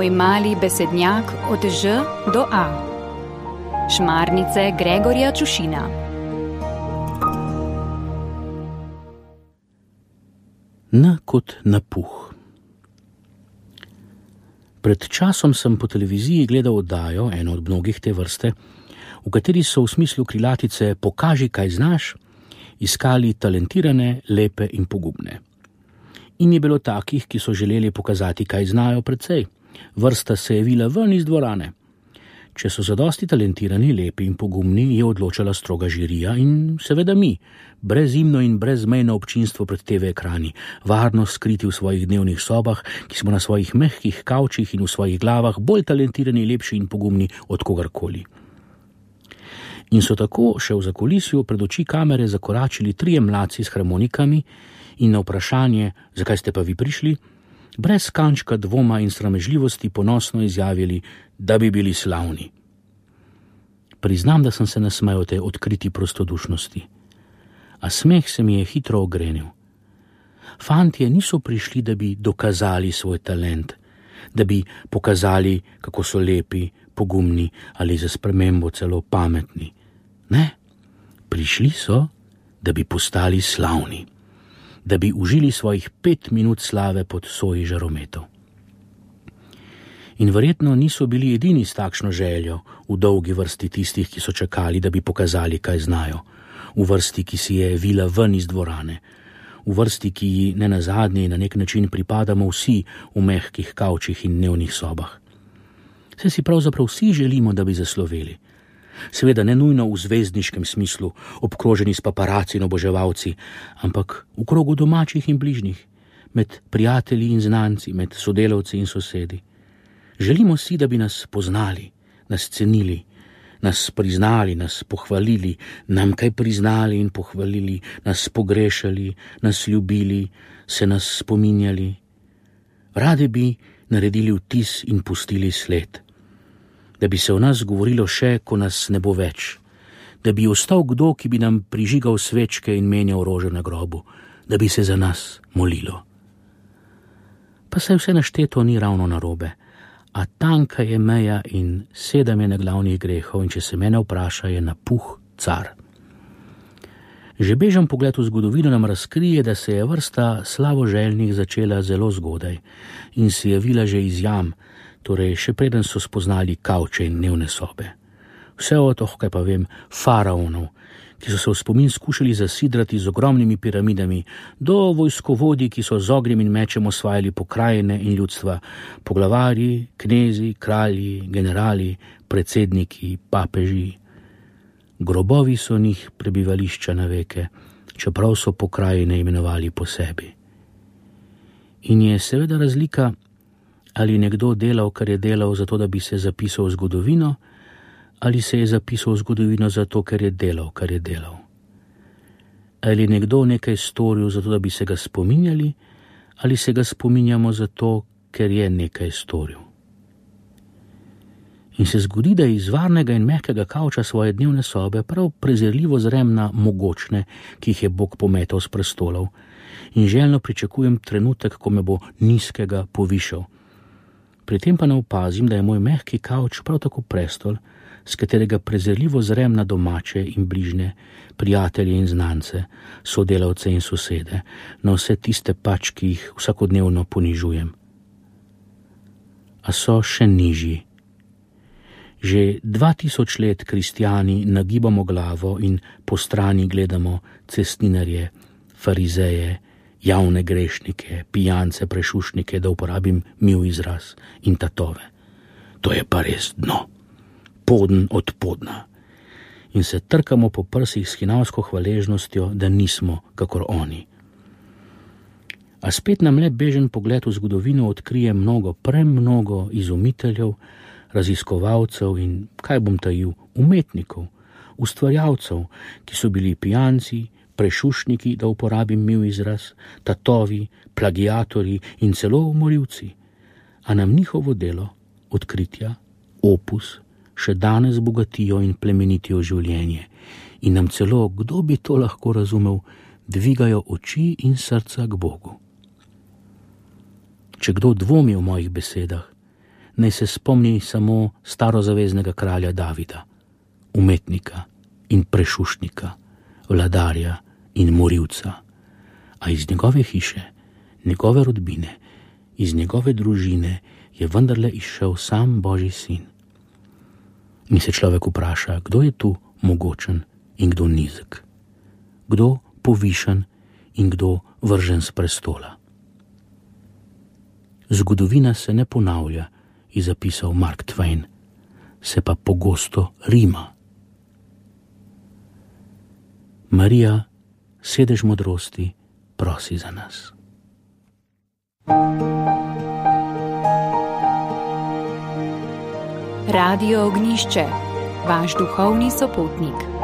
Moj mali besednjak od Ž do A. Šmarnice Gregorja Čušina. N kot napuh. Pred časom sem po televiziji gledal oddajo, eno od mnogih te vrste, v kateri so v smislu krilatice Pokaži, kaj znaš, iskali talentirane, lepe in pogumne. In je bilo takih, ki so želeli pokazati, kaj znajo precej. Vrsta se je vila ven iz dvorane. Če so zadosti talentirani, lepi in pogumni, je odločala stroga žirija in seveda mi, brezimno in brezmejno občinstvo pred TV ekrani, varno skriti v svojih dnevnih sobah, ki smo na svojih mehkih kavčih in v svojih glavah bolj talentirani, lepši in pogumni od kogarkoli. In so tako še v zakolisju pred oči kamere zakoračili trije mladci s harmonikami in na vprašanje, zakaj ste pa vi prišli, brez kančka dvoma in sramežljivosti ponosno izjavili, da bi bili slavni. Priznam, da sem se nasmejal te odkriti prostodušnosti, a smeh se mi je hitro ogrenil. Fantje niso prišli, da bi dokazali svoj talent, da bi pokazali, kako so lepi, pogumni ali za spremembo celo pametni. Ne, prišli so, da bi postali slavni da bi užili svojih pet minut slave pod soji žarometov. In verjetno niso bili edini s takšno željo v dolgi vrsti tistih, ki so čakali, da bi pokazali, kaj znajo, v vrsti, ki si je vila ven iz dvorane, v vrsti, ki ji ne na zadnji na nek način pripadamo vsi v mehkih kavčih in dnevnih sobah. Se si pravzaprav vsi želimo, da bi zasloveli seveda ne nujno v zvezdniškem smislu, obkroženi s paparaci in oboževalci, ampak v krogu domačih in bližnjih, med prijatelji in znanci, med sodelavci in sosedi. Želimo si, da bi nas poznali, nas cenili, nas priznali, nas pohvalili, nam kaj priznali in pohvalili, nas pogrešali, nas ljubili, se nas spominjali. Radi bi naredili vtis in pustili sled da bi se o nas govorilo še, ko nas ne bo več, da bi ostal kdo, ki bi nam prižigal svečke in menjal rože na grobu, da bi se za nas molilo. Pa se vse našteto ni ravno narobe, a tanka je meja in sedem je na glavnih grehov, in če se mene vpraša, je napuh car. Že bežen pogled v zgodovino nam razkrije, da se je vrsta slavoželjnih začela zelo zgodaj in se je vila že iz jam, torej še preden so spoznali kavče in dnevne sobe. Vse od toho, kaj pa vem, faraonov, ki so se v spomin skušali zasidrati z ogromnimi piramidami, do vojskovodij, ki so z ognjem in mečem osvajali pokrajine in ljudstva, poglavari, knezi, kralji, generali, predsedniki, papeži. Grobovi so njih prebivališča na veke, čeprav so pokrajine imenovali po sebi. In je seveda razlika, ali nekdo delal, kar je delal, zato da bi se zapisal v zgodovino, ali se je zapisal v zgodovino zato, ker je delal, kar je delal. Ali je nekdo nekaj storil, zato da bi se ga spominjali, ali se ga spominjamo zato, ker je nekaj storil. In se zgodi, da iz varnega in mehkega kavča svoje dnevne sobe prav prezirljivo zrem na mogočne, ki jih je Bog pometal z prestolov, in željno pričakujem trenutek, ko me bo nizkega povišal pri tem pa ne opazim, da je moj mehki kavč prav tako prestol, z katerega prezirljivo zrem na domače in bližne, prijatelje in znance, sodelavce in sosede, na vse tiste pač, ki jih vsakodnevno ponižujem. A so še nižji. Že dva tisoč let kristijani nagibamo glavo in po strani gledamo cestninarje, farizeje, javne grešnike, pijance, prešušnike, da uporabim mil izraz in tatove. To je pa res dno, podn od podna. In se trkamo po prsih s hinavsko hvaležnostjo, da nismo kakor oni. A spet nam le bežen pogled v zgodovino odkrije mnogo, premnogo izumiteljev, raziskovalcev in, kaj bom tajil, umetnikov, ustvarjalcev, ki so bili pijanci, prešušniki, da uporabim mil izraz, tatovi, plagiatori in celo umorilci, a nam njihovo delo, odkritja, opus, še danes bogatijo in plemenitijo življenje in nam celo, kdo bi to lahko razumel, dvigajo oči in srca k Bogu. Če kdo dvomi o mojih besedah, naj se spomni samo starozaveznega kralja Davida, umetnika in prešušnika, vladarja in morilca. A iz njegove hiše, njegove rodbine, iz njegove družine je vendarle izšel sam Božji sin. In se človek vpraša, kdo je tu mogočen in kdo nizek, kdo povišen in kdo vržen z prestola. Zgodovina se ne ponavlja, je zapisal Mark Twain, se pa pogosto rima. Marija, sedež modrosti, prosi za nas. Radio Ognišče, vaš duhovni sopotnik.